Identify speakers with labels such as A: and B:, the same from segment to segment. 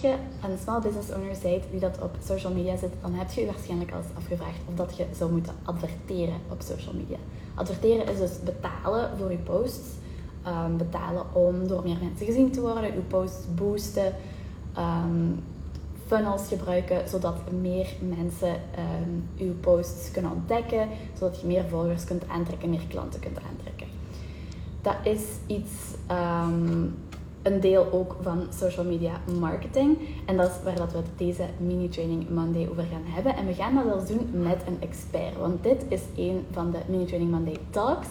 A: je een small business owner bent die dat op social media zit, dan heb je je waarschijnlijk al eens afgevraagd of dat je zou moeten adverteren op social media. Adverteren is dus betalen voor je posts. Ehm, betalen om door meer mensen gezien te worden, je posts boosten, um, funnels gebruiken, zodat meer mensen um, uw posts kunnen ontdekken, zodat je meer volgers kunt aantrekken, meer klanten kunt aantrekken. Dat is iets een deel ook van social media marketing. En dat is waar dat we deze mini-training Monday over gaan hebben. En we gaan dat wel doen met een expert. Want dit is een van de mini-training Monday talks.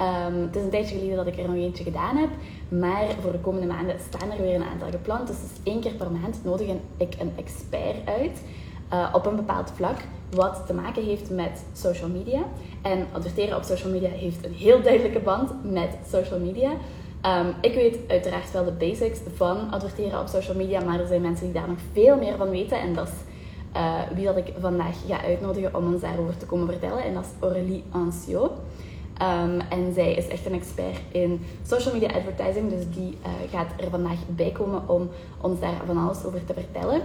A: Um, het is een tijdje geleden dat ik er nog eentje gedaan heb. Maar voor de komende maanden staan er weer een aantal gepland. Dus, dus één keer per maand nodig ik een expert uit. Uh, op een bepaald vlak wat te maken heeft met social media. En adverteren op social media heeft een heel duidelijke band met social media. Um, ik weet uiteraard wel de basics van adverteren op social media, maar er zijn mensen die daar nog veel meer van weten. En dat is uh, wie dat ik vandaag ga uitnodigen om ons daarover te komen vertellen. En dat is Aurélie Ancio. Um, en zij is echt een expert in social media advertising, dus die uh, gaat er vandaag bij komen om ons daar van alles over te vertellen.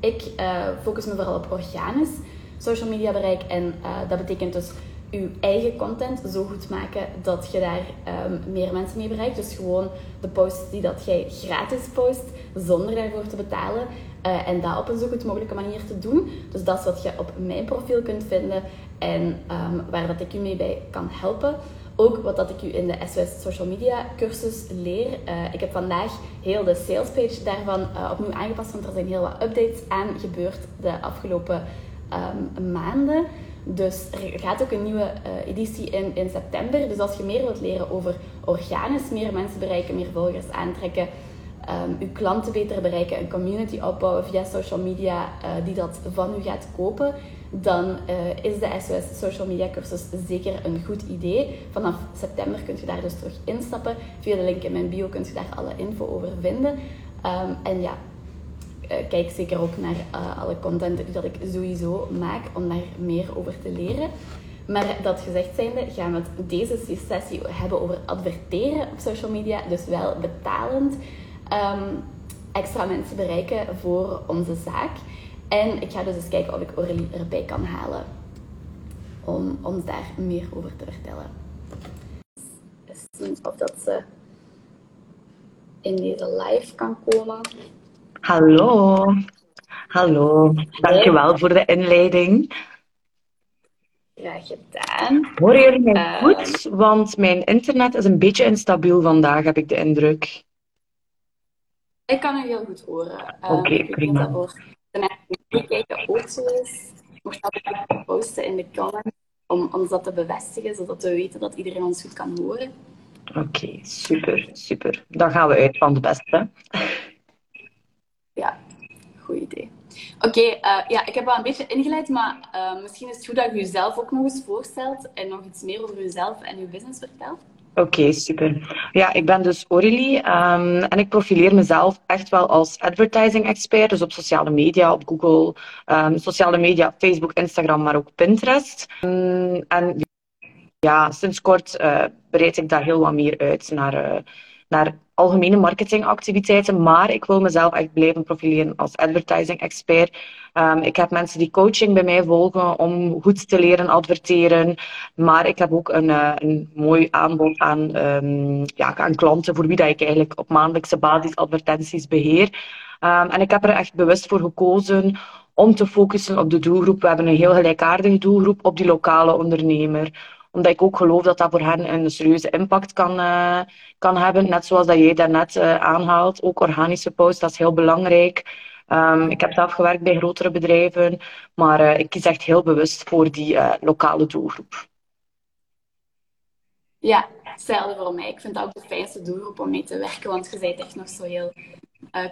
A: Ik uh, focus me vooral op organisch social media bereik en dat betekent dus je eigen content zo goed maken dat je daar um, meer mensen mee bereikt. Dus gewoon de posts die dat jij gratis post, zonder daarvoor te betalen. Uh, en dat op een zo goed mogelijke manier te doen. Dus dat is wat je op mijn profiel kunt vinden en um, waar dat ik je mee bij kan helpen. Ook wat dat ik u in de SOS Social Media cursus leer. Uh, ik heb vandaag heel de salespage daarvan uh, opnieuw aangepast, want er zijn heel wat updates aan gebeurd de afgelopen um, maanden. Dus er gaat ook een nieuwe uh, editie in, in september. Dus als je meer wilt leren over organisch meer mensen bereiken, meer volgers aantrekken, um, uw klanten beter bereiken, een community opbouwen via social media uh, die dat van u gaat kopen, dan uh, is de SOS Social Media cursus zeker een goed idee. Vanaf september kunt je daar dus terug instappen. Via de link in mijn bio kunt je daar alle info over vinden. Um, en ja, kijk zeker ook naar uh, alle content dat ik sowieso maak om daar meer over te leren. Maar dat gezegd zijnde gaan we het deze sessie hebben over adverteren op social media. Dus wel betalend um, extra mensen bereiken voor onze zaak. En ik ga dus eens kijken of ik Aurélie erbij kan halen om ons daar meer over te vertellen. Eens zien of dat ze in deze live kan komen.
B: Hallo. Hallo. Dankjewel voor de inleiding.
A: Graag gedaan.
B: Horen jullie mij uh, goed? Want mijn internet is een beetje instabiel vandaag, heb ik de indruk.
A: Ik kan u heel goed horen.
B: Oké, okay, uh, prima.
A: Dat voor de mensen die kijken ook zo is, mocht dat ook posten in de comments om ons dat te bevestigen, zodat we weten dat iedereen ons goed kan horen.
B: Oké, okay, super, super. Dan gaan we uit van de beste.
A: Ja, goed idee. Oké, uh, ja, ik heb wel een beetje ingeleid, maar uh, misschien is het goed dat je jezelf ook nog eens voorstelt en nog iets meer over jezelf en je business vertelt.
B: Oké, super. Ja, ik ben dus Aurélie um, en ik profileer mezelf echt wel als advertising expert, dus op sociale media, op Google, um, sociale media, Facebook, Instagram, maar ook Pinterest. Um, en ja, sinds kort uh, ik daar heel wat meer uit naar, naar algemene marketingactiviteiten, maar ik wil mezelf echt blijven profileren als advertising expert. Um, ik heb mensen die coaching bij mij volgen om goed te leren adverteren, maar ik heb ook een, uh, een mooi aanbod aan, um, ja, aan klanten voor wie dat ik eigenlijk op maandelijkse basis advertenties beheer. Um, en ik heb er echt bewust voor gekozen om te focussen op de doelgroep. We hebben een heel gelijkaardige doelgroep op die lokale ondernemer omdat ik ook geloof dat dat voor hen een serieuze impact kan, uh, kan hebben. Net zoals dat jij daarnet uh, aanhaalt. Ook organische posts, dat is heel belangrijk. Um, ik heb zelf gewerkt bij grotere bedrijven, maar uh, ik kies echt heel bewust voor die lokale doelgroep.
A: Ja, hetzelfde voor mij. Ik vind dat ook de fijnste doelgroep om mee te werken, want je bent echt nog zo heel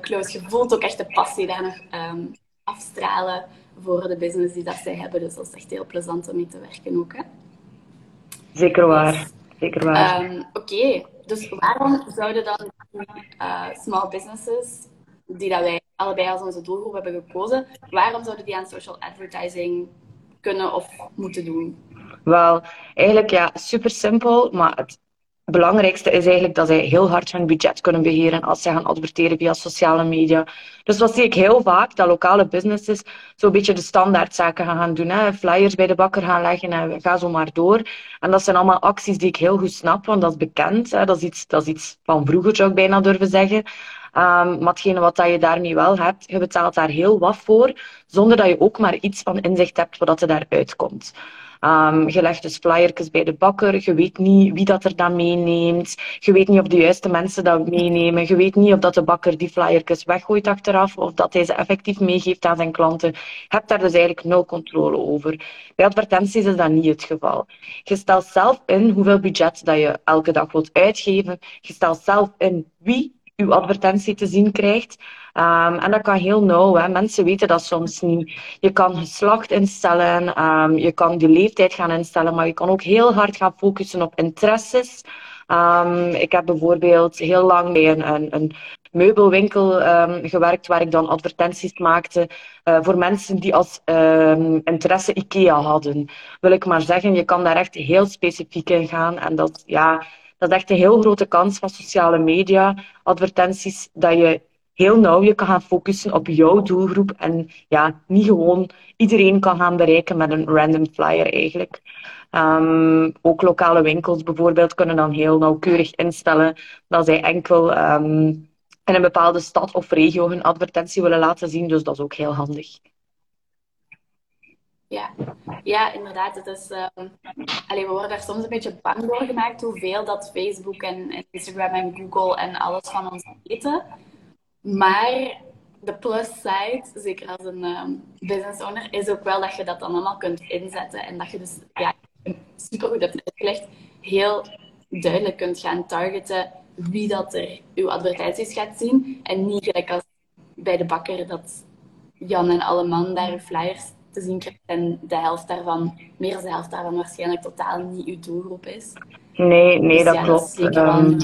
A: close. Je voelt ook echt de passie daar nog um, afstralen voor de business die dat zij hebben. Dus dat is echt heel plezant om mee te werken ook. Hè?
B: Zeker waar. Zeker waar.
A: Um, Oké, okay. dus waarom zouden dan uh, small businesses, die dat wij allebei als onze doelgroep hebben gekozen, waarom zouden die aan social advertising kunnen of moeten doen?
B: Wel, eigenlijk ja, super simpel, maar het belangrijkste is eigenlijk dat zij heel hard hun budget kunnen beheren als ze gaan adverteren via sociale media. Dus wat zie ik heel vaak, dat lokale businesses zo'n beetje de standaardzaken gaan doen. Hè. Flyers bij de bakker gaan leggen en ga zo maar door. En dat zijn allemaal acties die ik heel goed snap, want dat is bekend. Hè. Dat, is iets, dat is iets van vroeger, zou ik bijna durven zeggen. Um, maar wat je daarmee wel hebt, je betaalt daar heel wat voor, zonder dat je ook maar iets van inzicht hebt wat er daaruit komt. Um, je legt dus flyertjes bij de bakker. Je weet niet wie dat er dan meeneemt. Je weet niet of de juiste mensen dat meenemen. Je weet niet of dat de bakker die flyertjes weggooit achteraf of dat hij ze effectief meegeeft aan zijn klanten. Je hebt daar dus eigenlijk nul controle over. Bij advertenties is dat niet het geval. Je stelt zelf in hoeveel budget dat je elke dag wilt uitgeven. Je stelt zelf in wie uw advertentie te zien krijgt. Um, en dat kan heel nauw. Hè. Mensen weten dat soms niet. Je kan geslacht instellen, um, je kan de leeftijd gaan instellen, maar je kan ook heel hard gaan focussen op interesses. Um, ik heb bijvoorbeeld heel lang bij een, een, meubelwinkel gewerkt waar ik dan advertenties maakte uh, voor mensen die als interesse IKEA hadden. Wil ik maar zeggen, je kan daar echt heel specifiek in gaan. En dat, ja, dat is echt een heel grote kans van sociale media, advertenties, dat je heel nauw je kan gaan focussen op jouw doelgroep en ja, niet gewoon iedereen kan gaan bereiken met een random flyer eigenlijk. Um, ook lokale winkels bijvoorbeeld kunnen dan heel nauwkeurig instellen dat zij enkel um, in een bepaalde stad of regio hun advertentie willen laten zien. Dus dat is ook heel handig.
A: Ja, ja inderdaad. Het is, um, we worden daar soms een beetje bang door gemaakt hoeveel dat Facebook en, en Instagram en Google en alles van ons weten. Maar de plus side, zeker als een um, business owner, is ook wel dat je dat dan allemaal kunt inzetten. En dat je dus, ja, super goed hebt uitgelegd, heel duidelijk kunt gaan targeten wie dat er uw advertenties gaat zien. En niet gelijk als bij de bakker dat Jan en alle man daar flyers te zien krijgt en de helft daarvan, meer dan de helft daarvan waarschijnlijk totaal niet uw doelgroep is.
B: Nee, nee, dus dat klopt. Dat um,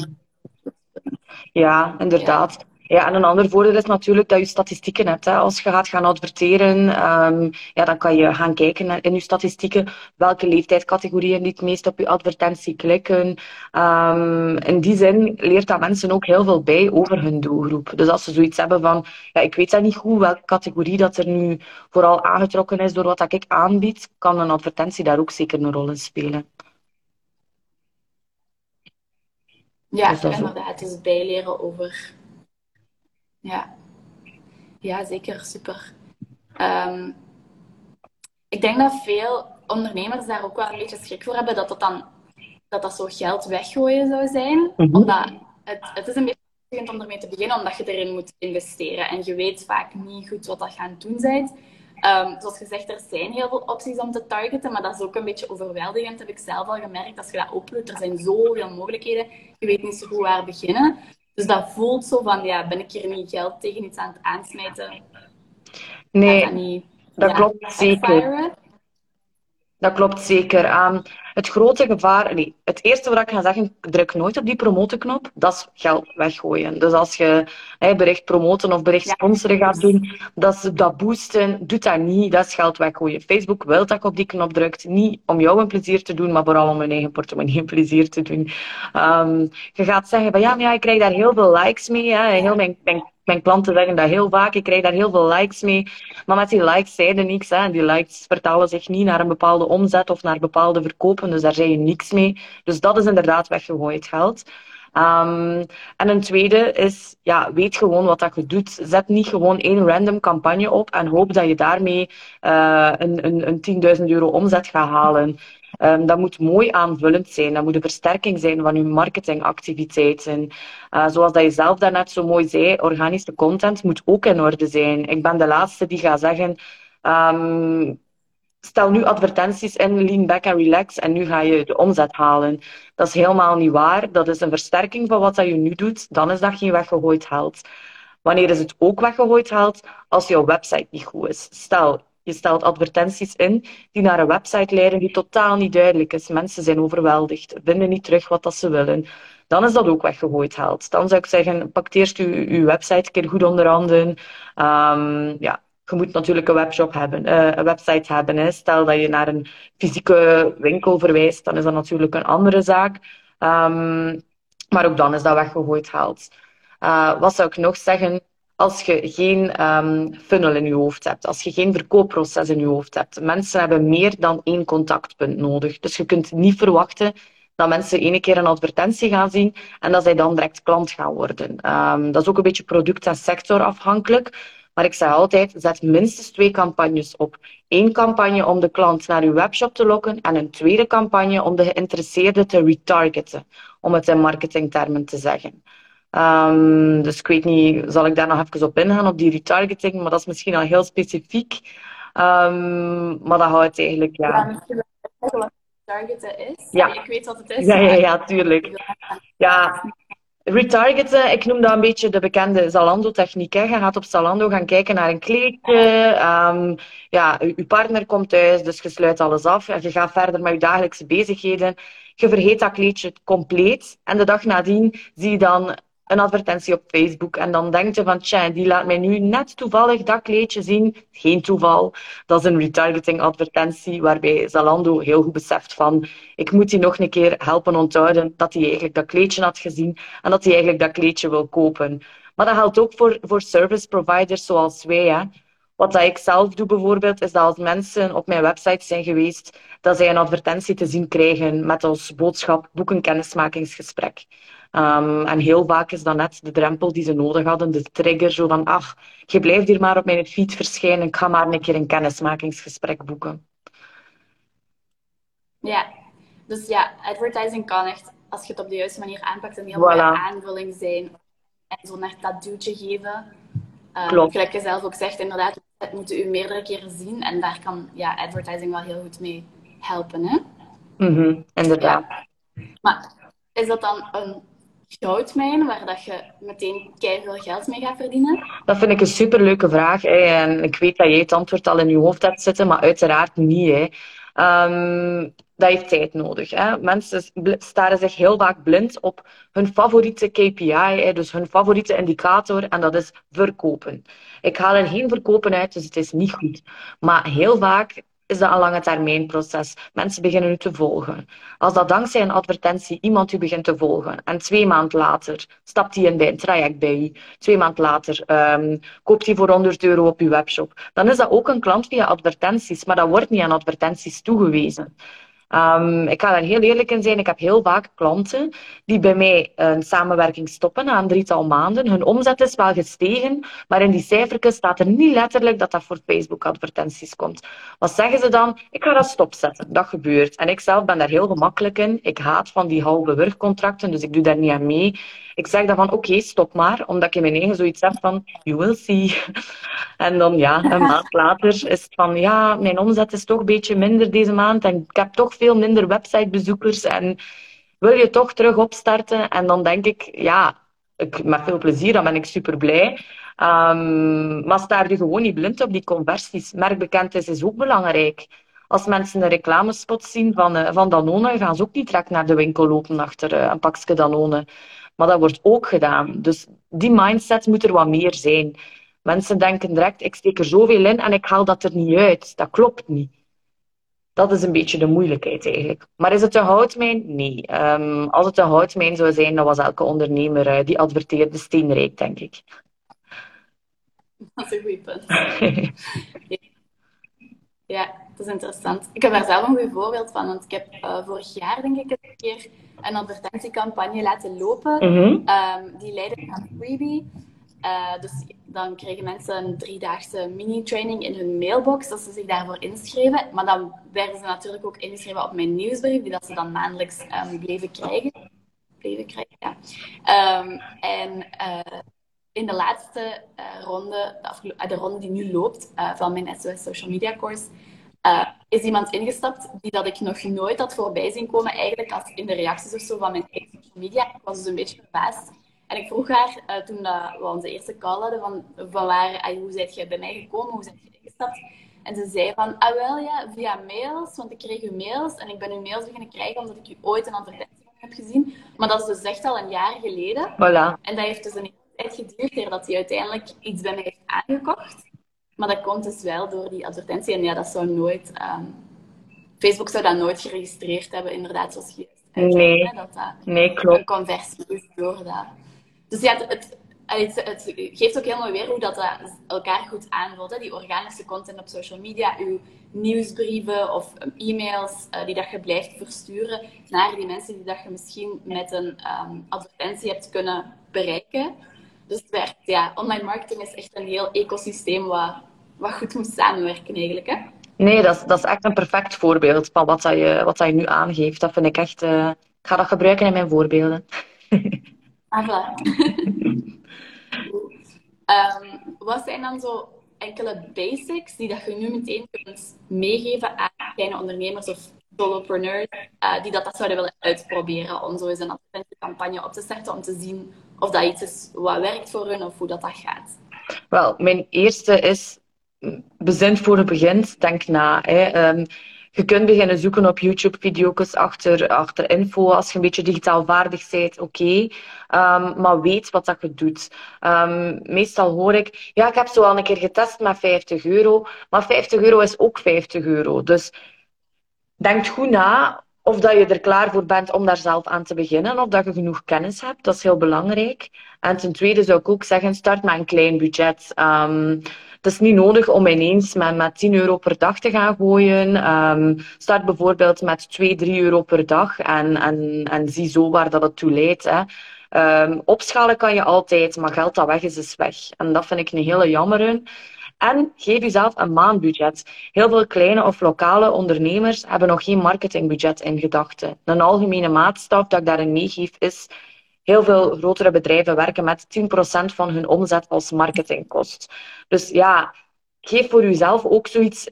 B: ja, inderdaad. Ja, en een ander voordeel is natuurlijk dat je statistieken hebt. Hè. Als je gaat gaan adverteren, um, ja, dan kan je gaan kijken in je statistieken welke leeftijdscategorieën die het meest op je advertentie klikken. Um, in die zin leert dat mensen ook heel veel bij over hun doelgroep. Dus als ze zoiets hebben van, ja, ik weet dat niet goed welke categorie dat er nu vooral aangetrokken is door wat dat ik aanbied, kan een advertentie daar ook zeker een rol in spelen.
A: Ja, dus inderdaad. Dus bijleren over ja, ja zeker. Super. Ehm, ik denk dat veel ondernemers daar ook wel een beetje schrik voor hebben dat dat dan dat dat zo geld weggooien zou zijn. Mhm. Omdat het, het is een beetje om ermee te beginnen, omdat je erin moet investeren. En je weet vaak niet goed wat dat gaan doen bent. Um, zoals gezegd, er zijn heel veel opties om te targeten, maar dat is ook een beetje overweldigend, heb ik zelf al gemerkt. Als je dat oplost, er zijn zoveel mogelijkheden. Je weet niet zo goed waar beginnen. Dus dat voelt zo van, ja, ben ik hier niet geld tegen iets aan het aansmijten?
B: Nee, dat, klopt zeker. Dat klopt zeker. Um, het grote gevaar, nee, het eerste wat ik ga zeggen, druk nooit op die promotenknop, dat is geld weggooien. Dus als je hey, bericht promoten of bericht sponsoren gaat doen, dat, is, dat boosten, doet dat niet, dat is geld weggooien. Facebook wil dat je op die knop drukt, niet om jou een plezier te doen, maar vooral om hun eigen portemonnee een plezier te doen. Um, je gaat zeggen van ja, maar ja, ik krijg daar heel veel likes mee, hè. heel mijn, mijn mijn klanten zeggen dat heel vaak. Ik krijg daar heel veel likes mee. Maar met die likes er niks. Hè. Die likes vertalen zich niet naar een bepaalde omzet of naar bepaalde verkopen. Dus daar zei je niks mee. Dus dat is inderdaad weggegooid geld. Um, en een tweede is, ja, weet gewoon wat dat je doet. Zet niet gewoon één random campagne op en hoop dat je daarmee uh, een, een, een 10.000 euro omzet gaat halen. Um, dat moet mooi aanvullend zijn. Dat moet een versterking zijn van je marketingactiviteiten. Uh, zoals dat je zelf daarnet zo mooi zei, organische content moet ook in orde zijn. Ik ben de laatste die gaat zeggen... Um, stel nu advertenties in, lean back and relax, en nu ga je de omzet halen. Dat is helemaal niet waar. Dat is een versterking van wat dat je nu doet. Dan is dat geen weggegooid geld. Wanneer is het ook weggegooid geld? Als jouw website niet goed is. Stel, je stelt advertenties in die naar een website leiden die totaal niet duidelijk is. Mensen zijn overweldigd, vinden niet terug wat dat ze willen. Dan is dat ook weggegooid geld. Dan zou ik zeggen, pak eerst je, website een keer goed onder handen. Um, ja, je moet natuurlijk een webshop hebben, uh, een website hebben. Stel dat je naar een fysieke winkel verwijst, dan is dat natuurlijk een andere zaak. Ehm, maar ook dan is dat weggegooid geld. Uh, wat zou ik nog zeggen? Als je geen um, funnel in je hoofd hebt, als je geen verkoopproces in je hoofd hebt. Mensen hebben meer dan één contactpunt nodig. Dus je kunt niet verwachten dat mensen ene keer een advertentie gaan zien en dat zij dan direct klant gaan worden. Um, dat is ook een beetje product- en sectorafhankelijk. Maar ik zeg altijd, zet minstens twee campagnes op. Eén campagne om de klant naar uw webshop te lokken en een tweede campagne om de geïnteresseerde te retargeten, om het in marketingtermen te zeggen. Um, dus ik weet niet, zal ik daar nog even op ingaan, op die retargeting, maar dat is misschien al heel specifiek. Um, maar dat houdt eigenlijk, ja.
A: ja misschien wel targeten is.
B: Ja.
A: Ik weet wat het is.
B: Ja, ja, ja, tuurlijk. Ja, Retargeten, ik noem dat een beetje de bekende Zalando-techniek. Je gaat op Zalando gaan kijken naar een kleedje. Um, ja, je partner komt thuis, dus je sluit alles af. En je gaat verder met je dagelijkse bezigheden. Je vergeet dat kleedje compleet. En de dag nadien zie je dan een advertentie op Facebook. En dan denk je van, tja, die laat mij nu net toevallig dat kleedje zien. Geen toeval. Dat is een retargeting advertentie waarbij Zalando heel goed beseft van, ik moet die nog een keer helpen onthouden dat hij eigenlijk dat kleedje had gezien en dat hij eigenlijk dat kleedje wil kopen. Maar dat geldt ook voor, voor service providers zoals wij. Wat dat ik zelf doe bijvoorbeeld, is dat als mensen op mijn website zijn geweest, dat zij een advertentie te zien krijgen met als boodschap boek een kennismakingsgesprek. Um, en heel vaak is dat net de drempel die ze nodig hadden, de trigger, zo van, ach, je blijft hier maar op mijn feed verschijnen, ik ga maar een keer een kennismakingsgesprek boeken.
A: Ja, dus ja, advertising kan echt, als je het op de juiste manier aanpakt, een heel mooie aanvulling zijn. En zo net dat duwtje geven. Um, Klopt. Gelijk je zelf ook zegt, inderdaad, het moeten u meerdere keren zien. En daar kan ja, advertising wel heel goed mee helpen. Hè?
B: Mm -hmm, inderdaad. Ja.
A: Maar is dat dan een goudmijn waar dat je meteen veel geld mee gaat verdienen?
B: Dat vind ik een superleuke vraag. Hè. En ik weet dat jij het antwoord al in je hoofd hebt zitten, maar uiteraard niet. Hè. Um, dat heeft tijd nodig. Hè. Mensen staren zich heel vaak blind op hun favoriete KPI, hè, dus hun favoriete indicator, en dat is verkopen. Ik haal er geen verkopen uit, dus het is niet goed. Maar heel vaak is dat een lange termijn proces. Mensen beginnen u te volgen. Als dat dankzij een advertentie iemand u begint te volgen en twee maanden later stapt hij in bij een traject bij u, twee maanden later um, koopt hij voor 100 euro op uw webshop, dan is dat ook een klant via advertenties, maar dat wordt niet aan advertenties toegewezen. Um, ik ga daar heel eerlijk in zijn. Ik heb heel vaak klanten die bij mij een samenwerking stoppen na een drietal maanden. Hun omzet is wel gestegen, maar in die cijfertjes staat er niet letterlijk dat dat voor Facebook-advertenties komt. Wat zeggen ze dan? Ik ga dat stopzetten. Dat gebeurt. En ik zelf ben daar heel gemakkelijk in. Ik haat van die halve wurgcontracten, dus ik doe daar niet aan mee. Ik zeg dan van oké, stop maar, omdat ik in mijn eigen zoiets heb van you will see. En dan ja, een maand later is het van ja, mijn omzet is toch een beetje minder deze maand en ik heb toch veel minder websitebezoekers en wil je toch terug opstarten? En dan denk ik, ja, ik, met veel plezier, dan ben ik super blij. Um, maar staar je gewoon niet blind op die conversies. Merkbekendheid is ook belangrijk. Als mensen een reclamespot zien van, uh, van Danone, gaan ze ook niet direct naar de winkel lopen achter uh, een pakje Danone. Maar dat wordt ook gedaan. Dus die mindset moet er wat meer zijn. Mensen denken direct, ik steek er zoveel in en ik haal dat er niet uit. Dat klopt niet. Dat is een beetje de moeilijkheid eigenlijk. Maar is het een houtmijn? Nee. Um, als het een houtmijn zou zijn, dan was elke ondernemer uh, die adverteerde steenrijk, denk ik.
A: Dat is een goed punt. ja, dat is interessant. Ik heb daar zelf een goed voorbeeld van. Want ik heb uh, vorig jaar, denk ik, een keer een advertentiecampagne laten lopen. Mm -hmm. um, die leidde aan Freebie. Uh, dus dan kregen mensen een driedaagse mini-training in hun mailbox, dat ze zich daarvoor inschreven. Maar dan werden ze natuurlijk ook ingeschreven op mijn nieuwsbrief, die dat ze dan maandelijks um, bleven krijgen. Bleven krijgen, ja. Um, en uh, in de laatste uh, ronde, de, de, ronde die nu loopt, van mijn SOS Social Media Course, is iemand ingestapt die dat ik nog nooit had voorbij zien komen, eigenlijk als in de reacties of zo van mijn eigen social media. Ik was dus een beetje verbaasd. En ik vroeg haar, uh, toen dat we onze eerste call hadden, van, van waar, hoe zijt je bij mij gekomen, hoe zijt je ingestapt? En ze zei van, ah wel ja, via mails, want ik kreeg uw mails en ik ben uw mails beginnen krijgen omdat ik u ooit een advertentie heb gezien. Maar dat is dus echt al een jaar geleden.
B: Voilà.
A: En dat heeft dus een tijd geduurd dat hij uiteindelijk iets bij mij heeft aangekocht. Maar dat komt dus wel door die advertentie. En ja, dat zou nooit... Um, Facebook zou dat nooit geregistreerd hebben, inderdaad, zoals je
B: Nee,
A: dat dat
B: nee, klopt.
A: een conversie is door dat. Dus ja, het, geeft ook helemaal weer hoe dat, dat elkaar goed aanvult. Hè? Die organische content op social media, uw nieuwsbrieven of e-mails uh, die dat je blijft versturen naar die mensen die dat je misschien met een um, advertentie hebt kunnen bereiken. Dus het werkt, ja, online marketing is echt een heel ecosysteem wat, wat goed moet samenwerken eigenlijk. Hè?
B: Nee, dat is, dat is echt een perfect voorbeeld van wat, dat je, wat dat je nu aangeeft. Dat vind ik echt... Ik ga dat gebruiken in mijn voorbeelden.
A: Ah, voilà. um, wat zijn dan zo enkele basics die dat je nu meteen kunt meegeven aan kleine ondernemers of solopreneurs uh, die dat, dat zouden willen uitproberen om zo eens een advertentiecampagne op te starten om te zien of dat iets is wat werkt voor hun of hoe dat, dat gaat?
B: Wel, mijn eerste is bezint voor het begint, denk na. Hè. Um, je kunt beginnen zoeken op YouTube-video's achter, achter info. Als je een beetje digitaal vaardig bent, oké. Um, maar weet wat dat je doet. Um, meestal hoor ik, ja, ik heb zo al een keer getest met 50 euro. Maar 50 euro is ook 50 euro. Dus denk goed na of dat je er klaar voor bent om daar zelf aan te beginnen, of dat je genoeg kennis hebt. Dat is heel belangrijk. En ten tweede zou ik ook zeggen, start met een klein budget. Um, het is niet nodig om ineens met, met 10 euro per dag te gaan gooien. Um, start bijvoorbeeld met 2, 3 euro per dag en, en, en zie zo waar dat het toe leidt. Hè. Um, opschalen kan je altijd, maar geld dat weg is, is weg. En dat vind ik een hele jammer. En geef jezelf een maandbudget. Heel veel kleine of lokale ondernemers hebben nog geen marketingbudget in gedachten. Een algemene maatstaf dat ik daarin meegeef is heel veel grotere bedrijven werken met 10% van hun omzet als marketingkost. Dus ja, geef voor jezelf ook zoiets.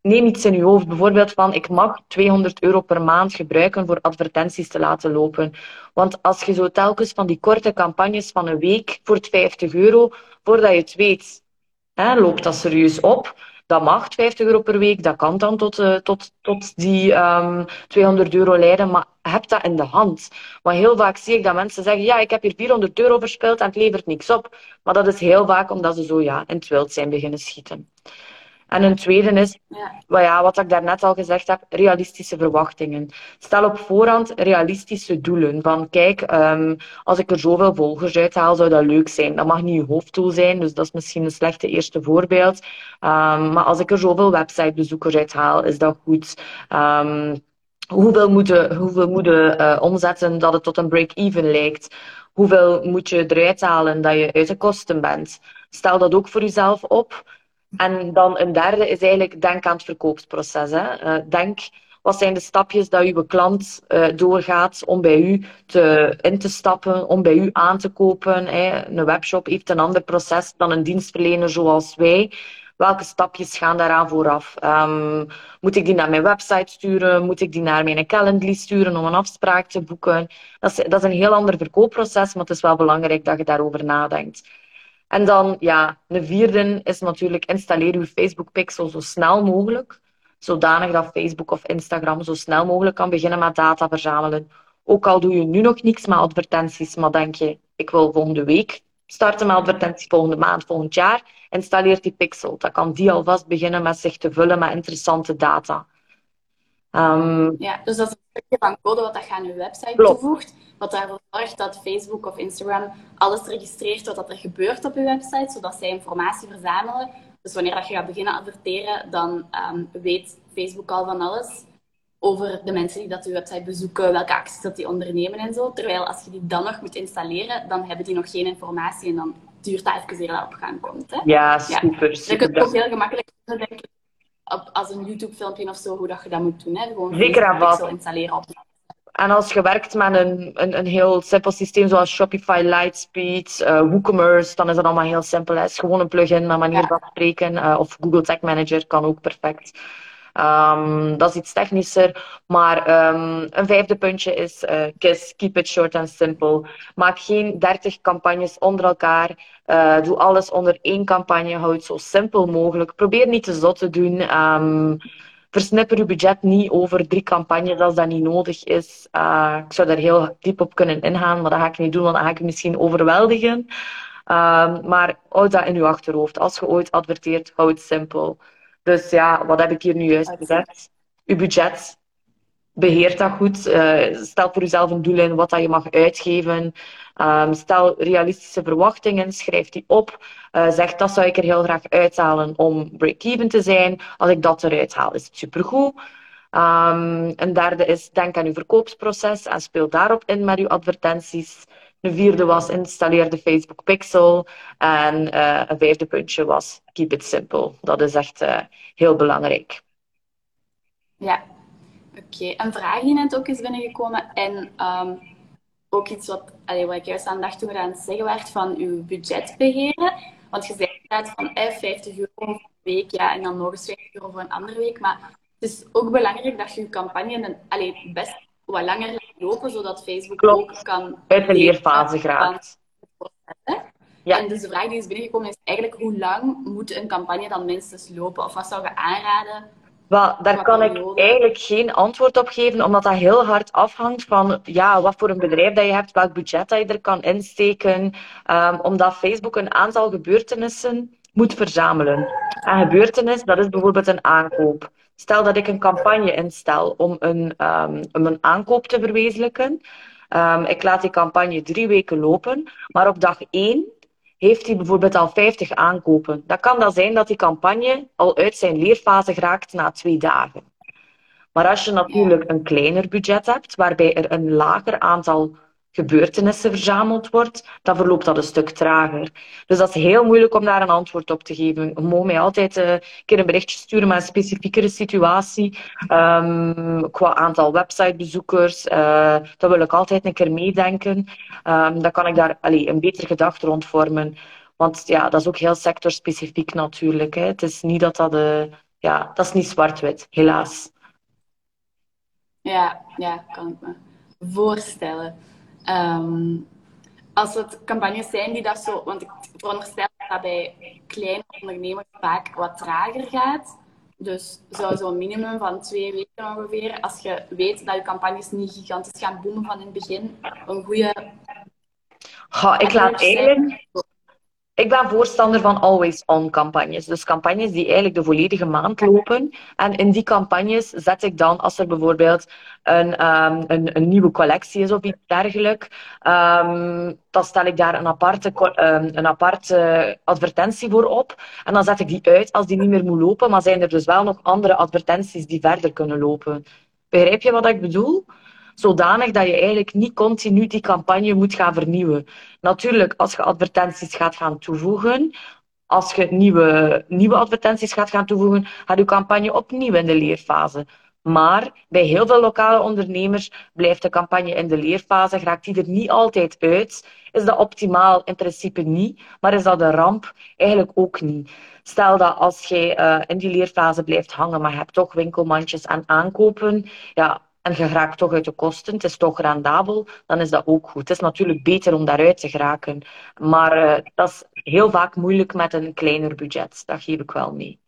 B: Neem iets in je hoofd. Bijvoorbeeld van, ik mag 200 euro per maand gebruiken voor advertenties te laten lopen. Want als je zo telkens van die korte campagnes van een week voor 50 euro, voordat je het weet, hè, loopt dat serieus op dat mag 50 euro per week, dat kan dan tot, uh, tot, tot die um, ehm, 200 euro leiden, maar heb dat in de hand. Want heel vaak zie ik dat mensen zeggen, ja, ik heb hier 400 euro verspild en het levert niks op. Maar dat is heel vaak omdat ze zo ja, in het wild zijn beginnen schieten. En een tweede is, ja. ja, wat ik daarnet al gezegd heb, realistische verwachtingen. Stel op voorhand realistische doelen. Van kijk, um, als ik er zoveel volgers uithaal, zou dat leuk zijn. Dat mag niet je hoofddoel zijn, dus dat is misschien een slechte eerste voorbeeld. Um, maar als ik er zoveel websitebezoekers uithaal, is dat goed. Um, hoeveel moeten, hoeveel moeten uh, omzetten dat het tot een break-even lijkt? Hoeveel moet je eruit halen dat je uit de kosten bent? Stel dat ook voor jezelf op. En dan een derde is eigenlijk denk aan het verkoopsproces. Hè. Uh, denk, wat zijn de stapjes dat uw klant uh, doorgaat om bij u te, in te stappen, om bij u aan te kopen? Hè. Een webshop heeft een ander proces dan een dienstverlener zoals wij. Welke stapjes gaan daaraan vooraf? Um, moet ik die naar mijn website sturen? Moet ik die naar mijn Calendly sturen om een afspraak te boeken? Dat is, dat is een heel ander verkoopproces, maar het is wel belangrijk dat je daarover nadenkt. En dan, ja, de vierde is natuurlijk installeer uw Facebook pixel zo snel mogelijk. Zodanig dat Facebook of Instagram zo snel mogelijk kan beginnen met data verzamelen. Ook al doe je nu nog niks met advertenties, maar denk je, ik wil volgende week starten met advertenties, volgende maand, volgend jaar, installeer die pixel. Dan kan die alvast beginnen met zich te vullen met interessante data.
A: Um, ja, dus dat stukje van code wat dat je aan je website toevoegt. Wat ervoor zorgt dat Facebook of Instagram alles registreert wat er gebeurt op je website, zodat zij informatie verzamelen. Dus wanneer dat je gaat beginnen adverteren, dan um, weet Facebook al van alles over de mensen die dat je website bezoeken, welke acties dat die ondernemen en zo. Terwijl als je die dan nog moet installeren, dan hebben die nog geen informatie en dan duurt dat even eer dat op gang komt. Hè?
B: Ja, super. Ja.
A: super. Je kunt ook heel gemakkelijk denken, als een YouTube-filmpje of zo, hoe dat je dat moet doen. Hè?
B: Gewoon Zeker aan vast.
A: installeren op
B: en als je werkt met een, een, een heel simpel systeem zoals Shopify, Lightspeed, uh, WooCommerce, dan is dat allemaal heel simpel. Het is gewoon een plugin met manier van spreken. Uh, of Google Tag Manager kan ook perfect. Um, dat is iets technischer. Maar um, een vijfde puntje is KISS, keep it short and simple. Maak geen 30 campagnes onder elkaar. Uh, doe alles onder één campagne. Houd het zo simpel mogelijk. Probeer niet te zot te doen. Um, versnipper je budget niet over drie campagnes als dat niet nodig is. Uh, ik zou daar heel diep op kunnen ingaan, maar dat ga ik niet doen, want dan ga ik je misschien overweldigen. Maar houd dat in je achterhoofd. Als je ooit adverteert, houd het simpel. Dus ja, wat heb ik hier nu juist gezegd? Uw budget. beheer dat goed. Uh, stel voor jezelf een doel in wat dat je mag uitgeven. Um, stel realistische verwachtingen, schrijf die op. Uh, zeg dat zou ik er heel graag uithalen om break-even te zijn. Als ik dat eruit haal, is het supergoed. Um, een derde is denk aan uw verkoopsproces en speel daarop in met uw advertenties. Een vierde was installeer de Facebook Pixel. En uh, een vijfde puntje was keep it simple. Dat is echt uh, heel belangrijk.
A: Ja, oké. Een vraag die net ook is binnengekomen. En um, ook iets wat, allee, wat ik juist aan dacht toen we aan het zeggen werd van uw budget beheren. Want je zei inderdaad van eh, 50 euro voor een week, ja, en dan nog eens 50 euro voor een andere week. Maar het is ook belangrijk dat je je campagne allee, best wat langer lopen, zodat Facebook
B: Klopt.
A: ook kan...
B: Uit de leerfase geraakt.
A: Ja. En dus de vraag die is binnengekomen is eigenlijk hoe lang moet een campagne dan minstens lopen? Of wat zou je aanraden
B: wel, daar kan ik eigenlijk geen antwoord op geven, omdat dat heel hard afhangt van ja, wat voor een bedrijf dat je hebt, welk budget dat je er kan insteken. Um, omdat Facebook een aantal gebeurtenissen moet verzamelen. Een gebeurtenis, dat is bijvoorbeeld een aankoop. Stel dat ik een campagne instel om een, um, om een aankoop te verwezenlijken. Um, ik laat die campagne drie weken lopen, maar op dag één heeft hij bijvoorbeeld al 50 aankopen. Dat kan dan zijn dat die campagne al uit zijn leerfase geraakt na twee dagen. Maar als je natuurlijk een kleiner budget hebt, waarbij er een lager aantal gebeurtenissen verzameld wordt, dan verloopt dat een stuk trager. Dus dat is heel moeilijk om daar een antwoord op te geven. Je mag mij altijd uh, een keer een berichtje sturen met een specifiekere situatie. Um, qua aantal websitebezoekers, uh, dat wil ik altijd een keer meedenken. Um, dan kan ik daar allee, een betere gedachte rond vormen. Want ja, dat is ook heel sectorspecifiek natuurlijk. Hè. Het is niet dat dat... Uh, ja, dat is niet zwart-wit, helaas.
A: Ja, ja, kan ik me voorstellen. Um, als het campagnes zijn die dat zo, want ik veronderstel dat dat bij kleine ondernemers vaak wat trager gaat. Dus zou zo'n minimum van twee weken ongeveer, als je weet dat je campagnes niet gigantisch gaan boomen van in het begin, een goede.
B: Ja, ik laat eigenlijk ik ben voorstander van always-on campagnes. Dus campagnes die eigenlijk de volledige maand lopen. En in die campagnes zet ik dan, als er bijvoorbeeld een, um, een, een, nieuwe collectie is of iets dergelijks, um, dan stel ik daar een aparte, um, een aparte advertentie voor op. En dan zet ik die uit als die niet meer moet lopen. Maar zijn er dus wel nog andere advertenties die verder kunnen lopen. Begrijp je wat ik bedoel? Zodanig dat je eigenlijk niet continu die campagne moet gaan vernieuwen. Natuurlijk, als je advertenties gaat gaan toevoegen, als je nieuwe, nieuwe advertenties gaat gaan toevoegen, gaat je campagne opnieuw in de leerfase. Maar bij heel veel lokale ondernemers blijft de campagne in de leerfase, raakt die er niet altijd uit. Is dat optimaal? In principe niet. Maar is dat een ramp? Eigenlijk ook niet. Stel dat als jij uh, in die leerfase blijft hangen, maar je hebt toch winkelmandjes aan aankopen, ja, en je raakt toch uit de kosten, het is toch rendabel, dan is dat ook goed. Het is natuurlijk beter om daaruit te geraken. Maar uh, dat is heel vaak moeilijk met een kleiner budget. Dat geef ik wel mee.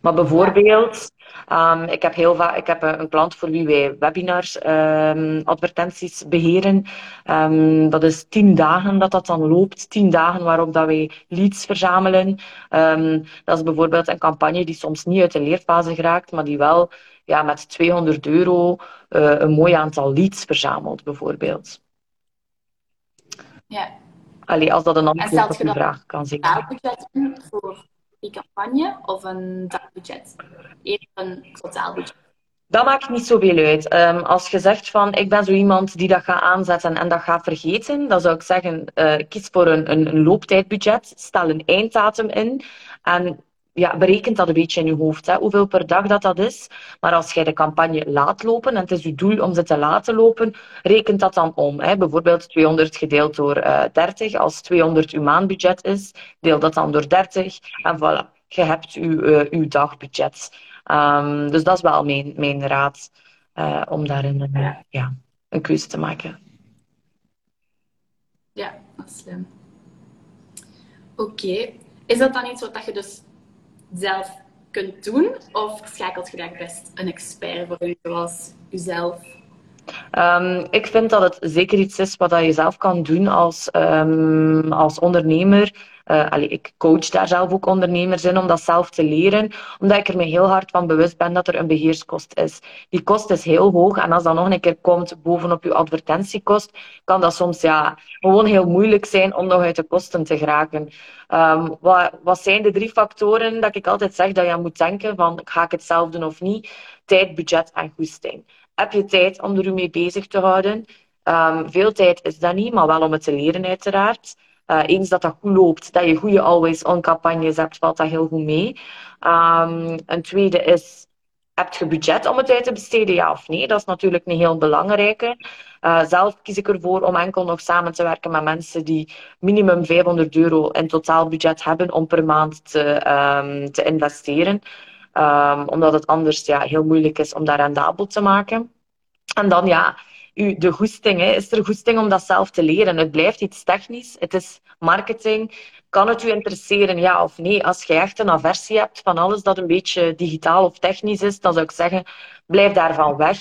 B: Maar bijvoorbeeld, um, ik heb, heel vaak, ik heb een klant voor wie wij webinars, um, advertenties beheren. Um, dat is tien dagen dat dat dan loopt. Tien dagen waarop dat wij leads verzamelen. dat is bijvoorbeeld een campagne die soms niet uit de leerfase geraakt, maar die wel ja, met 200 euro uh, een mooi aantal leads verzamelt, bijvoorbeeld.
A: Ja.
B: Allee, als dat een antwoord op vraag kan zijn.
A: Totaalbudget voor campagne of een dagbudget? Eerder een totaalbudget.
B: Dat maakt niet zoveel uit. Um, als je zegt van ik ben zo iemand die dat gaat aanzetten en dat gaat vergeten, dan zou ik zeggen uh, kies voor een, een, een looptijdbudget, stel een einddatum in en ja, berekent dat een beetje in je hoofd, hè, hoeveel per dag dat, dat is. Maar als jij de campagne laat lopen en het is je doel om ze te laten lopen, rekent dat dan om. Hè. Bijvoorbeeld 200 gedeeld door uh, eh, 30. Als 200 uw maandbudget is, deel dat dan door 30 en voilà, je hebt uw, uh, uw dagbudget. Um, dus dat is wel mijn, mijn raad uh, om daarin een, ja, een keuze te maken.
A: Ja, dat slim. Oké. Is dat dan iets wat je dus zelf kunt doen? Of schakelt je daar best een expert voor, zoals jezelf?
B: Um, ik vind dat het zeker iets is wat je zelf kan doen als, um, als ondernemer. Uh, ik coach daar zelf ook ondernemers in om dat zelf te leren, omdat ik er me heel hard van bewust ben dat er een beheerskost is. Die kost is heel hoog en als dat nog een keer komt bovenop je advertentiekost, kan dat soms ja, gewoon heel moeilijk zijn om nog uit de kosten te geraken. Um, wat, wat zijn de drie factoren dat ik altijd zeg dat je moet denken van ga ik het zelf doen of niet? Tijd, budget en goesting. Heb je tijd om er mee bezig te houden? Um, veel tijd is dat niet, maar wel om het te leren uiteraard. Uh, eens dat dat goed loopt, dat je goede always-on campagnes hebt, valt dat heel goed mee. Um, een tweede is, heb je budget om het uit te besteden, ja of nee? Dat is natuurlijk een heel belangrijke. Uh, zelf kies ik ervoor om enkel nog samen te werken met mensen die minimum 500 euro in totaal budget hebben om per maand te, te investeren. Um, omdat het anders ja, heel moeilijk is om dat rendabel te maken. En dan ja, u, de goesting. Hè. Is er goesting om dat zelf te leren? Het blijft iets technisch. Het is marketing. Kan het u interesseren, ja of nee? Als je echt een aversie hebt van alles dat een beetje digitaal of technisch is, dan zou ik zeggen, blijf daarvan weg.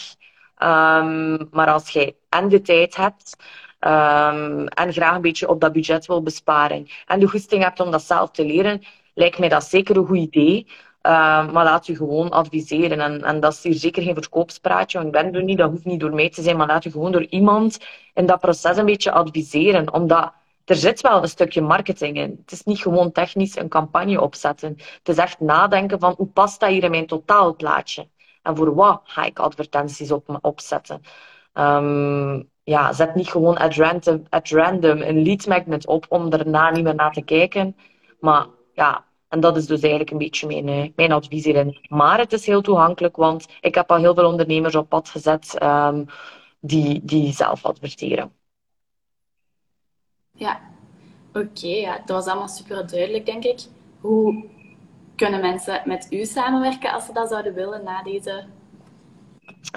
B: Um, maar als jij en de tijd hebt um, en graag een beetje op dat budget wil besparen en de goesting hebt om dat zelf te leren, lijkt mij dat zeker een goed idee. Uh, maar laat u gewoon adviseren. En, en dat is hier zeker geen verkoopspraatje, want ik ben er niet, dat hoeft niet door mij te zijn, maar laat u gewoon door iemand in dat proces een beetje adviseren. Omdat er zit wel een stukje marketing in. Het is niet gewoon technisch een campagne opzetten. Het is echt nadenken van hoe past dat hier in mijn totaalplaatje? En voor wat ga ik advertenties op, opzetten? Um, ja, zet niet gewoon at random, at random een lead magnet op om daarna niet meer naar te kijken. Maar ja, en dat is dus eigenlijk een beetje mijn, eh, mijn advies hierin. Maar het is heel toegankelijk, want ik heb al heel veel ondernemers op pad gezet um, die, die zelf adverteren.
A: Ja, oké. ja. Dat was allemaal super duidelijk, denk ik. Hoe kunnen mensen met u samenwerken als ze dat zouden willen na deze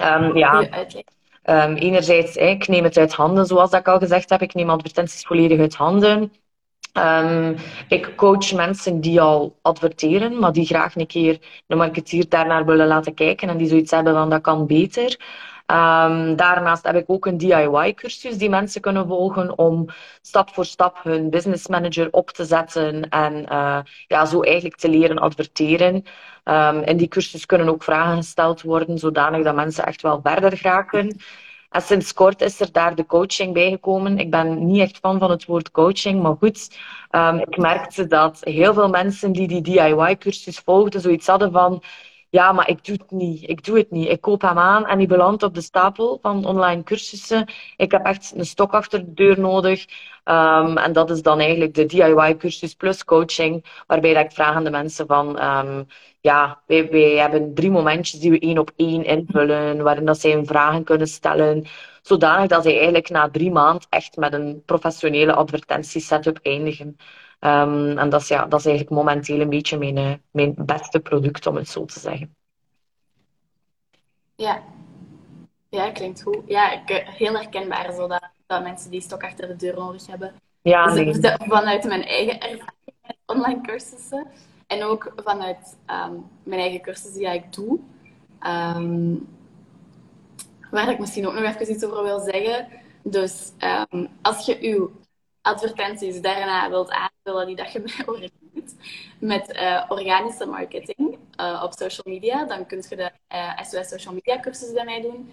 B: um, ja. uitleg? Um, enerzijds, ik neem het uit handen, zoals ik al gezegd heb. Ik neem advertenties volledig uit handen. Um, ik coach mensen die al adverteren, maar die graag een keer de marketeer daarnaar willen laten kijken en die zoiets hebben van dat kan beter. Um, daarnaast heb ik ook een DIY-cursus die mensen kunnen volgen om stap voor stap hun business manager op te zetten en uh, ja, zo eigenlijk te leren adverteren. Um, in die cursus kunnen ook vragen gesteld worden, zodanig dat mensen echt wel verder geraken. En sinds kort is er daar de coaching bijgekomen. Ik ben niet echt fan van het woord coaching, maar goed. Um, ik merkte dat heel veel mensen die die DIY-cursus volgden, zoiets hadden van ja, maar ik doe het niet. Ik doe het niet. Ik koop hem aan en die belandt op de stapel van online cursussen. Ik heb echt een stok achter de deur nodig. Um, en dat is dan eigenlijk de DIY-cursus plus coaching, waarbij ik vraag aan de mensen van, um, ja, wij, wij hebben drie momentjes die we één op één invullen, waarin dat zij hun vragen kunnen stellen, zodanig dat zij eigenlijk na drie maanden echt met een professionele advertentiesetup eindigen. Um, en dat is, ja, dat is eigenlijk momenteel een beetje mijn, uh, mijn beste product, om het zo te zeggen.
A: Ja, ja klinkt goed. Ja, ik, uh, heel herkenbaar, zo dat, dat mensen die stok achter de deur nodig hebben. Ja, dus nee. vanuit mijn eigen ervaring met online cursussen en ook vanuit um, mijn eigen cursussen die ik doe. Um, waar ik misschien ook nog even iets over wil zeggen. Dus um, als je uw advertenties daarna wilt aanvullen die dat je Oranje doet, met uh, organische marketing uh, op social media, dan kun je de uh, eh, SOS Social Media cursus bij mij doen.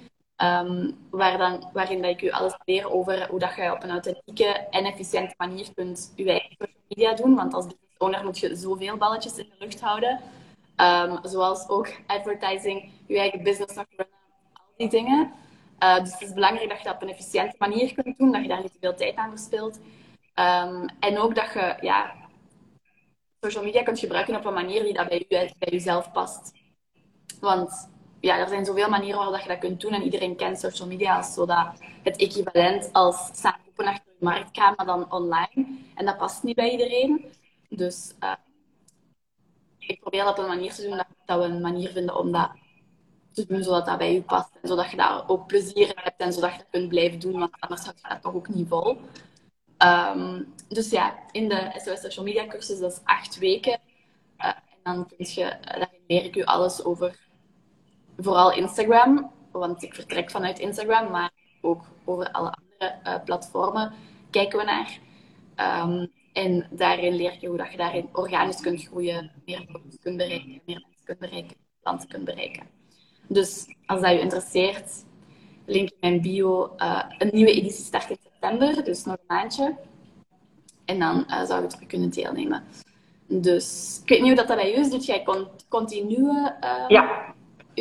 A: Waar dan, waarin dat ik u alles leer over hoe dat je op een authentieke en efficiënte manier kunt je eigen social media doen. Want als business owner moet je zoveel balletjes in de lucht houden. Um, zoals ook advertising, je eigen business nog runnen, al die dingen. Uh, dus het is belangrijk dat je dat op een efficiënte manier kunt doen, dat je daar niet te veel tijd aan verspilt. Um, en ook dat je ja, social media kunt gebruiken op een manier die dat bij, je, bij jezelf past. Want ja, er zijn zoveel manieren waarop je dat kunt doen en iedereen kent social media als zodat het equivalent als samenkopen achter je marktkamer, maar dan online. En dat past niet bij iedereen. Dus uh, ik probeer dat op een manier te doen dat, dat we een manier vinden om dat te doen zodat dat bij je past. En zodat je daar ook plezier in hebt en zodat je dat kunt blijven doen, want anders gaat het toch ook niet vol. Um, dus ja, in de SOS Social Media cursus, dat is acht weken. Uh, en dan je, daarin leer ik u alles over vooral Instagram, want ik vertrek vanuit Instagram, maar ook over alle andere platformen kijken we naar. Ehm, en daarin leer je hoe dat je daarin organisch kunt groeien, meer mensen kunt bereiken, meer mensen kunt bereiken, klanten kunt bereiken. Dus als dat je interesseert, link in mijn bio. Uh, een nieuwe editie start in september, dus nog een maandje. En dan uh, zou je terug kunnen deelnemen. Dus ik weet niet hoe dat, dat bij jou is. Doet jij continue uh,
B: ja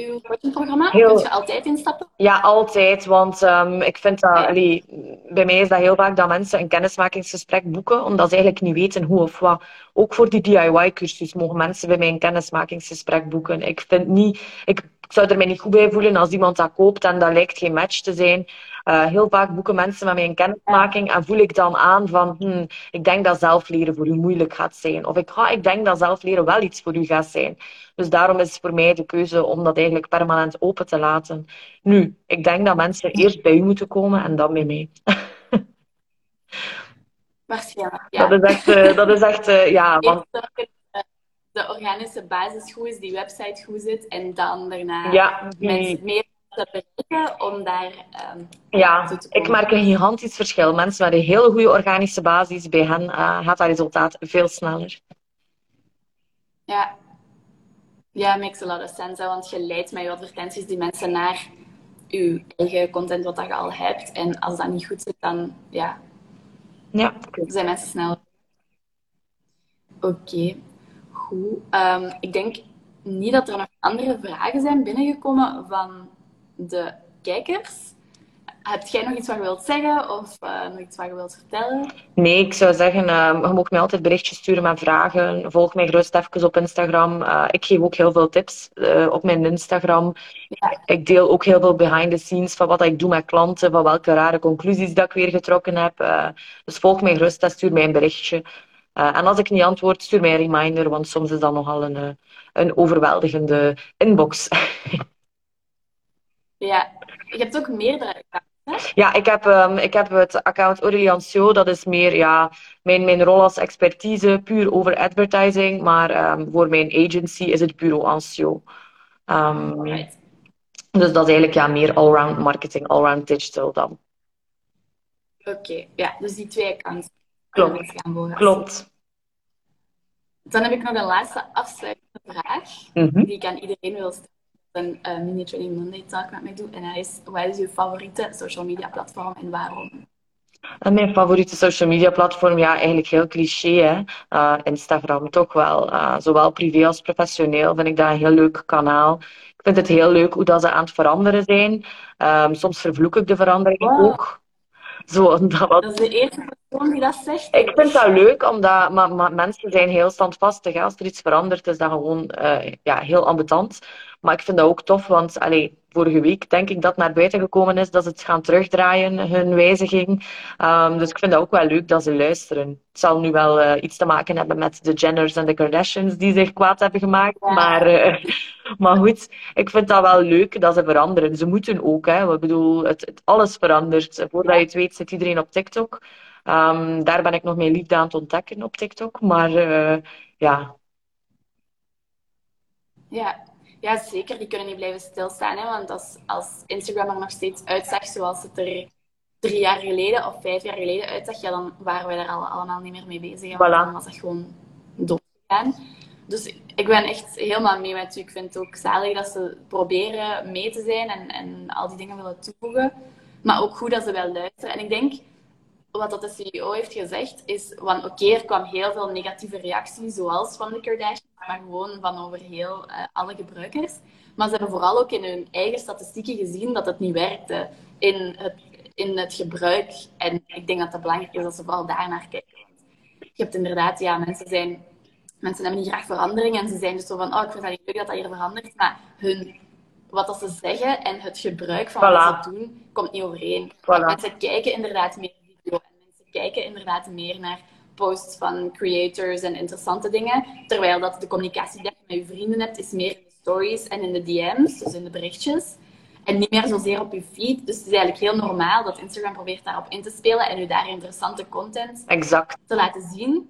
A: uw coachingprogramma? Heel... Kun je altijd instappen?
B: Ja, altijd. Want um, ik vind dat, allee, bij mij is dat heel vaak dat mensen een kennismakingsgesprek boeken, omdat ze eigenlijk niet weten hoe of wat. Ook voor die DIY-cursus mogen mensen bij mij een kennismakingsgesprek boeken. Ik vind niet, ik ik zou er mij niet goed bij voelen als iemand dat koopt en dat lijkt geen match te zijn. Uh, heel vaak boeken mensen met mij een kennismaking en voel ik dan aan van, hmm, ik denk dat zelf leren voor u moeilijk gaat zijn. Of ik, ga, ik denk dat zelf leren wel iets voor u gaat zijn. Dus daarom is het voor mij de keuze om dat eigenlijk permanent open te laten. Nu, ik denk dat mensen eerst bij u moeten komen en dan bij mij.
A: Ja.
B: Dat is echt, uh, dat is echt uh, ja. Want
A: de organische basis goed is, die website goed zit. En dan daarna ja, mensen meer te bereiken om daar um,
B: ja, ik merk een gigantisch verschil. Mensen met een hele goede organische basis, bij hen uh, gaat dat resultaat veel sneller.
A: Ja. Ja, makes a lot of sense. Want je leidt met je advertenties die mensen naar je eigen content wat dat je al hebt. En als dat niet goed zit, dan ja,
B: ja.
A: zijn mensen sneller. Oké. Ehm, ik denk niet dat er nog andere vragen zijn binnengekomen van de kijkers. Heb jij nog iets wat je wilt zeggen of uh, nog iets wat je wilt vertellen?
B: Nee, ik zou zeggen, uh, je mag mij altijd berichtjes sturen met vragen. Volg mij gerust even op Instagram. Uh, ik geef ook heel veel tips eh, op mijn Instagram. Ja. Ik deel ook heel veel behind the scenes van wat ik doe met klanten, van welke rare conclusies dat ik weer getrokken heb. dus volg mij gerust en stuur mij een berichtje. En als ik niet antwoord, stuur mij een reminder, want soms is dat nogal een, een overweldigende inbox.
A: ja, je hebt ook meerdere accounts,
B: Ja, ik heb, um, ik heb het account Aureliancio. Dat is meer ja, mijn, mijn rol als expertise, puur over advertising. Maar um, voor mijn agency is het bureau Ancio. Um, right. Dus dat is eigenlijk ja, meer allround marketing, allround digital dan.
A: Oké, okay. ja, dus die twee accounts.
B: Klopt. Klopt.
A: Dan heb ik nog een laatste afsluitende vraag, mhm. die ik aan iedereen wil stellen. Een uh, mini training Monday talk met mij doe. En dat is, wat is uw favoriete social media platform en waarom?
B: En mijn favoriete social media platform, ja, eigenlijk heel cliché, hè. Uh, Instagram toch wel. Uh, zowel privé als professioneel vind ik dat een heel leuk kanaal. Ik vind het heel leuk hoe dat ze aan het veranderen zijn. Um, soms vervloek ik de verandering ook.
A: Zo, dat, dat is de eerste persoon die dat zegt.
B: Ik vind dat leuk, omdat maar, maar mensen zijn heel standvastig. Als er iets verandert, is dat gewoon uh, ja, heel ambetant. Maar ik vind dat ook tof, want allee, vorige week denk ik dat naar buiten gekomen is dat ze het gaan terugdraaien, hun wijziging. Um, dus ik vind dat ook wel leuk dat ze luisteren. Het zal nu wel uh, iets te maken hebben met de Jenners en de Kardashians die zich kwaad hebben gemaakt. Maar, uh, maar goed, ik vind dat wel leuk dat ze veranderen. Ze moeten ook, hè. Ik bedoel, het, het alles verandert. Voordat je het weet zit iedereen op TikTok. Um, daar ben ik nog mijn liefde aan het ontdekken op TikTok. Maar uh, ja.
A: Ja, ja, zeker. Die kunnen niet blijven stilstaan. Hè? Want als, als Instagram er nog steeds uitzag zoals het er drie jaar geleden of vijf jaar geleden uitzag, ja, dan waren wij daar al, allemaal niet meer mee bezig. Voilà. Dan was dat gewoon doodgegaan. Dus ik ben echt helemaal mee met u. Ik vind het ook zalig dat ze proberen mee te zijn en, en al die dingen willen toevoegen. Maar ook goed dat ze wel luisteren. En ik denk, wat dat de CEO heeft gezegd, is van oké, er kwam heel veel negatieve reacties, zoals van de Kardashians, maar gewoon van over heel uh, alle gebruikers. Maar ze hebben vooral ook in hun eigen statistieken gezien dat het niet werkte in het, in het gebruik. En ik denk dat het belangrijk is dat ze vooral daarnaar kijken. je hebt inderdaad, ja, mensen zijn... Mensen hebben niet graag verandering en ze zijn dus zo van, oh, ik vind het niet leuk dat dat hier verandert. Maar hun, wat dat ze zeggen en het gebruik van wat ze doen, komt niet overeen. Voilà. Mensen kijken inderdaad meer video en mensen kijken inderdaad meer naar posts van creators en interessante dingen. Terwijl dat de communicatie die je met je vrienden hebt, is meer in de stories en in de DM's, dus in de berichtjes. En niet meer zozeer op je feed. Dus het is eigenlijk heel normaal dat Instagram probeert daarop in te spelen en u daar interessante content
B: exact.
A: te laten zien.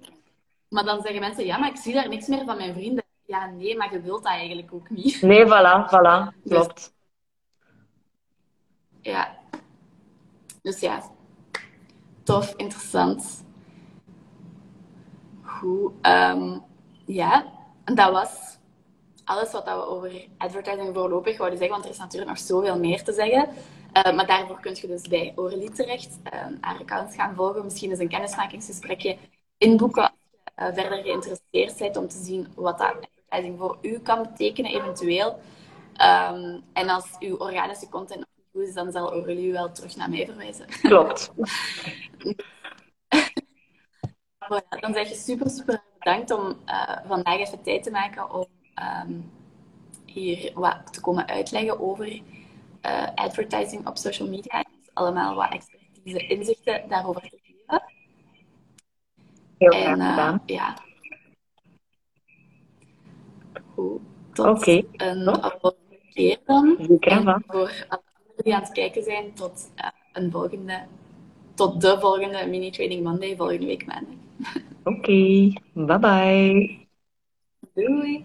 A: Maar dan zeggen mensen, ja, maar ik zie daar niks meer van mijn vrienden. Ja, nee, maar je wilt dat eigenlijk ook niet.
B: Nee, voilà, voilà. Dus Klopt.
A: ja. Dus ja, tof, interessant. Goed. Um, ja, en dat was alles wat we over advertising voorlopig wouden zeggen, want er is natuurlijk nog zoveel meer te zeggen. Uh, maar daarvoor kun je dus bij Aurelie terecht uh, haar account gaan volgen. Misschien eens een kennismakingsgesprekje inboeken als je uh, verder geïnteresseerd bent om te zien wat dat advertising voor u kan betekenen eventueel. Um, en als uw organische content nog goed is, dan zal Aurelie u wel terug naar mij verwijzen.
B: Klopt.
A: voilà, dan zeg je super, super bedankt om vandaag even tijd te maken om um, hier wat te komen uitleggen over uh, advertising op social media. En allemaal wat expertise, inzichten daarover te geven.
B: Heel graag uh, gedaan.
A: ja. Goed. Tot okay. een volgende keer dan.
B: Zeker en
A: voor alle die aan het kijken zijn, tot een volgende tot de volgende Mini Trading Monday volgende week maandag.
B: Oké, okay. bye bye.
A: Doei.